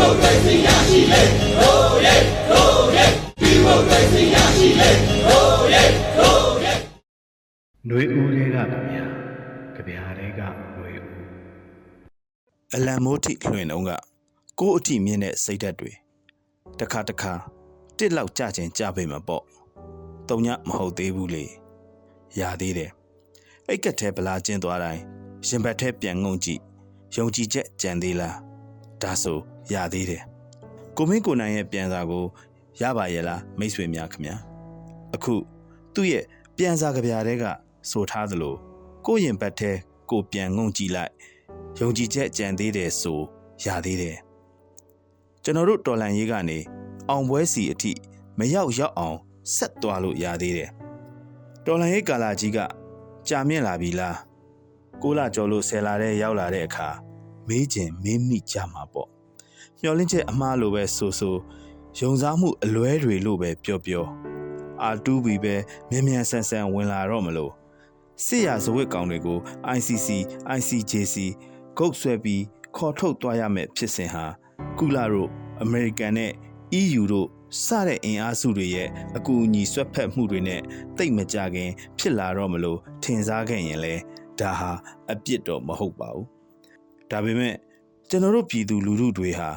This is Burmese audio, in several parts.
မိုကရေစီရရှိလေဟိုးရဲဟိုးရဲဒီမိုကရေစီရရှိလေဟိုးရဲဟိုးရဲ ຫນွေဦးတွေကကြဗျာကြဗျာတွေကຫນွေဦး အလံမိုးထိလွှင့်တော့ကကိုယ့်အထိမြင့်တဲ့စိတ်ဓာတ်တွေတစ်ခါတစ်ခါတစ်လောက်ကြခြင်းကြပေမှာပေါ့တုံညမဟုတ်သေးဘူးလေရသေးတယ်အိတ်ကက်ထဲဗလာကျင်းသွားတိုင်းရင်ဘတ်ထဲပြန်ငုံကြည့်ယုံကြည်ချက်ကြံသေးလားဒါဆို ရသေးတယ်ကိုမင်းကိုနိုင်ရဲ့ပြန်စာကိုရပါရဲ့လားမိတ်ဆွေများခင်ဗျာအခုသူ့ရဲ့ပြန်စာကြပြတဲ့ကဆိုထားသလိုကိုယ့်ရင်ဘတ်ထဲကိုပြန်ငုံကြည့်လိုက်ယုံကြည်ချက်ကြံသေးတယ်ဆိုရသေးတယ်ကျွန်တော်တို့တော်လန်ရေးကနေအောင်ပွဲစီအထိမရောက်ရောက်အောင်ဆက်သွားလို့ရသေးတယ်တော်လန်ရေးကာလာကြီးကကြာမြင့်လာပြီလားကိုလာကျော်လို့ဆယ်လာတဲ့ရောက်လာတဲ့အခါမေးကျင်မေးမိကြမှာပေါ့ မျောလင်းချက်အမှားလိုပဲဆိုဆိုယုံစားမှုအလွဲတွေလို့ပဲပြောပြောအာတူးဘီပဲမြန်မြန်ဆန်ဆန်ဝင်လာတော့မလို့စစ်ရဇဝတ်ကောင်တွေကို ICC ICJC ဂုတ်ဆွဲပြီးခေါ်ထုတ်သွားရမယ်ဖြစ်စဉ်ဟာကုလာတို့အမေရိကန်နဲ့ EU တို့စတဲ့အင်အားစုတွေရဲ့အကူအညီဆွတ်ဖက်မှုတွေနဲ့တိတ်မကြခင် ဖြစ်လာတော့မလို့ထင်စားခဲ့ရင်လဲဒါဟာအပြစ်တော့မဟုတ်ပါဘူးဒါပေမဲ့ကျွန်တော်တို့ပြည်သူလူထုတွေဟာ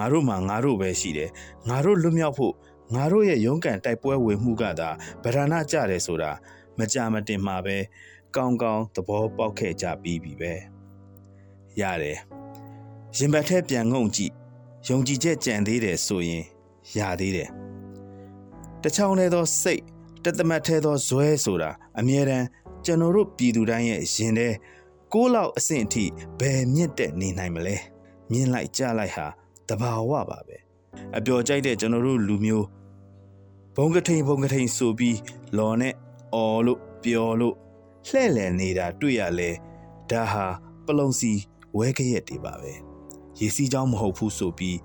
ငါတို့မှာငါတို့ပဲရှိတယ်ငါတို့လွတ်မြောက်ဖို့ငါတို့ရဲ့ရုန်းကန်တိုက်ပွဲဝင်မှုကသာဗရဏကြတယ်ဆိုတာမကြမတင်မှာပဲကောင်းကောင်းသဘောပေါက်ခဲ့ကြပြီးပြီပဲရတယ်ရင်ဘတ်ထဲပြန်ငုံကြည့်ယုံကြည်ချက်ကြံသေးတယ်ဆိုရင်ရသေးတယ်တချောင်းသေးသောစိတ်တသမတ်သေးသောဇွဲဆိုတာအမြဲတမ်းကျွန်တော်တို့ပြည်သူတိုင်းရဲ့ရင်ထဲကိုးလောက်အဆင့်အထိဘယ်မြင့်တက်နေနိုင်မလဲမြင်လိုက်ကြလိုက်ဟာ တဘာဝပါပဲအပျော်ကြိုက်တဲ့ကျွန်တော်တို့လူမျိုးဘုံကထိန်ဘုံကထိန်ဆိုပြီးလော်နဲ့အော်လို့ပျော်လို့လှဲ့လည်နေတာတွေ့ရလဲဒါဟာပလုံစီဝဲကရက်တွေပါပဲရေစီးကြောင်းမဟုတ်ဘူးဆိုပြီး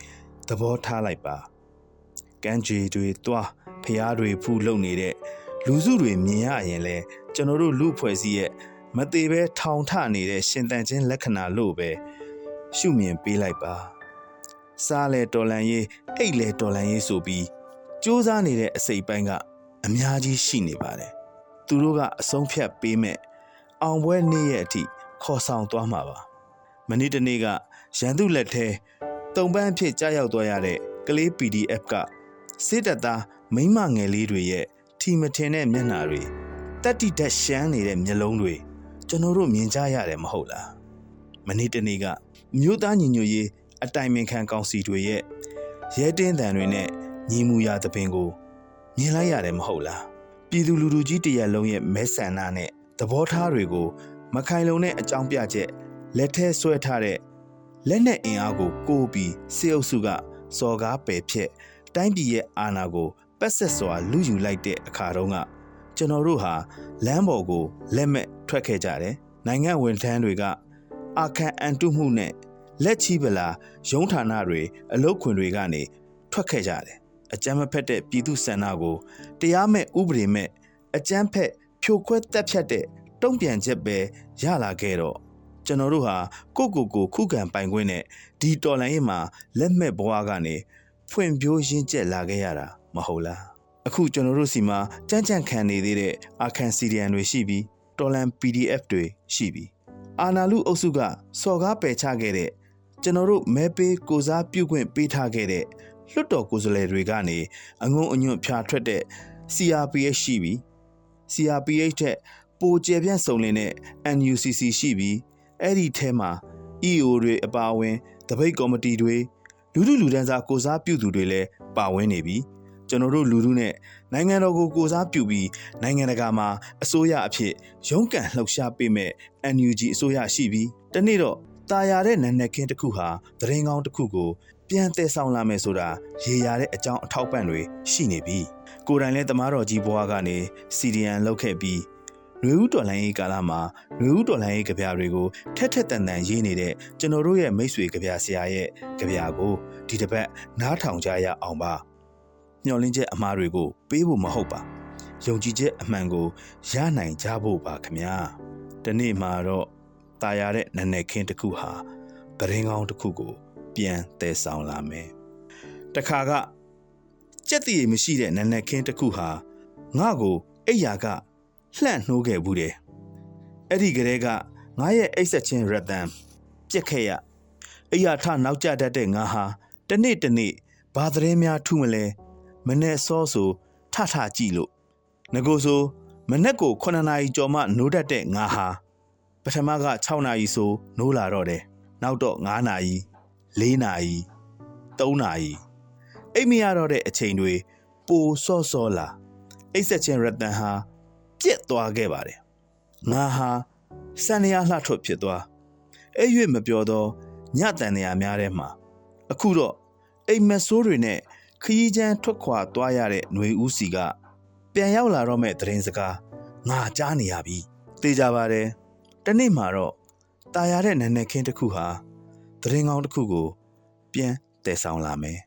သဘောထားလိုက်ပါကမ်းခြေတွေတွားဖျားတွေဖူးလုံနေတဲ့လူစုတွေမြင်ရရင်လဲကျွန်တော်တို့လူဖွဲ့စည်းရဲ့မသေးပဲထောင်ထနေတဲ့ရှင်တန်ချင်းလက္ခဏာလို့ပဲရှုမြင်ပေးလိုက်ပါ စားလေတော်လန်ရေးအိတ်လေတော်လန်ရေးဆိုပြီးစူးစမ်းနေတဲ့အစိတ်ပိုင်းကအများကြီးရှိနေပါတယ်သူတို့ကအဆုံးဖြတ်ပေးမဲ့အောင်ပွဲနေ့ရဲ့အထိခေါ်ဆောင်သွားမှာပါမနေ့တနေ့ကရန်သူလက်ထဲတုံပန်းအဖြစ်ကြားရောက်သွားရတဲ့ကလေး PDF ကစစ်တပ်သားမိမငယ်လေးတွေရဲ့ထီမထင်တဲ့မျက်နှာတွေတက်တိတက်ရှမ်းနေတဲ့မျက်လုံးတွေကျွန်တော်တို့မြင်ကြရတယ်မဟုတ်လားမနေ့တနေ့ကမြို့သားညီညွတ်ရေး အတိုင်ပင်ခံကောင်စီတွေရဲ့ရဲတင်းတန်တွေနဲ့ညီမူရာသပင်ကိုမြင်လိုက်ရတယ်မဟုတ်လားပြည်သူလူထုကြီးတရက်လုံးရဲ့မဲဆန္ဒနဲ့သဘောထားတွေကိုမခိုင်လုံတဲ့အကြောင်းပြချက်လက်ထဲဆွဲထားတဲ့လက်နက်အင်အားကိုကိုးပြီးစေအုပ်စုကစော်ကားပယ်ဖြက်တိုင်းပြည်ရဲ့အာဏာကိုပက်ဆက်စွာလူယူလိုက်တဲ့အခါတုန်းကကျွန်တော်တို့ဟာလမ်းပေါ်ကိုလက်မဲ့ထွက်ခဲ့ကြတယ်နိုင်ငံဝန်ထမ်းတွေကအာခံအန်တုမှုနဲ့ လက်ချီပလာရုံးဌာနတွေအလုတ်ခွင်တွေကနေထွက်ခဲ့ကြတယ်အကြမ်းမဖက်တဲ့ပြည်သူစန္ဒကိုတရားမဲ့ဥပဒေမဲ့အကြမ်းဖက်ဖြိုခွဲတက်ဖြတ်တဲ့တုံ့ပြန်ချက်ပဲရလာခဲ့တော့ကျွန်တော်တို့ဟာကိုကိုကိုခုခံပိုင်ခွင့်နဲ့ဒီတော်လိုင်းရင်မှာလက်မဲ့ဘဝကနေဖွင့်ပြိုးရင်းကျက်လာခဲ့ရတာမဟုတ်လားအခုကျွန်တော်တို့စီမှာကြမ်းကြမ်းခံနေသေးတဲ့အာခန်စီရီယန်တွေရှိပြီးတော်လန် PDF တွေရှိပြီးအာနာလူအုပ်စုကစော်ကားပယ်ချခဲ့တဲ့ ကျွန်တော်တို့မဲပေးကိုစားပြုခွင့်ပေးထားခဲ့တဲ့လွတ်တော်ကိုယ်စားလှယ်တွေကနေအငုံအညွန့်ဖြာထွက်တဲ့ CRPH ရှိပြီး CRPH ထက်ပိုကျယ်ပြန့်စုံလင်တဲ့ NUCC ရှိပြီးအဲ့ဒီထဲမှာ EO တွေအပါအဝင်တပိတ်ကော်မတီတွေလူလူလူဒန်းစားကိုစားပြုသူတွေလည်းပါဝင်နေပြီကျွန်တော်တို့လူလူနဲ့နိုင်ငံတော်ကိုကိုစားပြုပြီးနိုင်ငံတကာမှာအစိုးရအဖြစ်ရုန်းကန်လှုပ်ရှားပေးမဲ့ NUG အစိုးရရှိပြီးတနေ့တော့ တာယာတဲ့နန်းနယ်ခင်းတစ်ခုဟာသတင်းကောင်းတစ်ခုကိုပြန်တည်ဆောင်လာမယ်ဆိုတာရေရာတဲ့အကြောင်းအထောက်ပံ့တွေရှိနေပြီကိုယ်တိုင်လည်းတမားတော်ကြီးဘွားကနေစီဒီယန်လောက်ခဲ့ပြီးနှွေဦးတော်လိုင်းရေးကာလမှာနှွေဦးတော်လိုင်းရေးကြပြတွေကိုထက်ထက်တန်တန်ရေးနေတဲ့ကျွန်တော်တို့ရဲ့မိတ်ဆွေကြပြဆရာရဲ့ကြပြကိုဒီတစ်ပတ်နားထောင်ကြရအောင်ပါညှော်လင်းချက်အမှားတွေကိုပေးဖို့မဟုတ်ပါယုံကြည်ချက်အမှန်ကိုရနိုင်ကြဖို့ပါခမညာဒီနေ့မှာတော့ ตายရတဲ့နန်းနယ်ခင်းတစ်ခုဟာတရင်ကောင်းတစ်ခုကို ပြန်တည်ဆောင်လာမယ်တခါကကြက်တည်မရှိတဲ့နန်းနက်ခင်းတစ်ခုဟာငါ့ကိုအိယာကလှန့်နှိုးခဲ့ဘူးတယ်အဲ့ဒီကလေးကငါရဲ့အိတ်ဆက်ချင်းရတန်ပြက်ခဲ့ရအိယာထနောက်ကျတတ်တဲ့ငါဟာတနေ့တနေ့ဘာသတင်းများထုမလဲမနဲ့စောဆိုထထကြည့်လို့ငကိုဆိုမနဲ့ကို9နာရီကျော်မှနိုးတတ်တဲ့ငါဟာ ပထမက6နာရီဆိုနိုးလာတော့တယ်နောက်တော့9နာရီ4နာရီ3နာရီအိမ်မရတော့တဲ့အချိန်တွေပိုစော့စော့လာအိတ်ဆက်ချင်းရတန်ဟာပြက်သွားခဲ့ပါတယ်ငါဟာစံရလှထွက်ဖြစ်သွားအဲ့ရွေ့မပြောတော့ညတန်နေရများထဲမှာအခုတော့အိမ်မက်ဆိုးတွေနဲ့ခရီးချမ်းထွက်ခွာသွားရတဲ့ຫນွေဦးစီကပြန်ရောက်လာတော့မဲ့သတင်းစကားငါကြားနေရပြီသိကြပါတယ် တနေ့မှာတော့ตายရတဲ့နန်းနယ်ခင်းတစ်ခုဟာသတင်းကောင်းတစ်ခုကို ပြန်တည်ဆောင်လာမယ်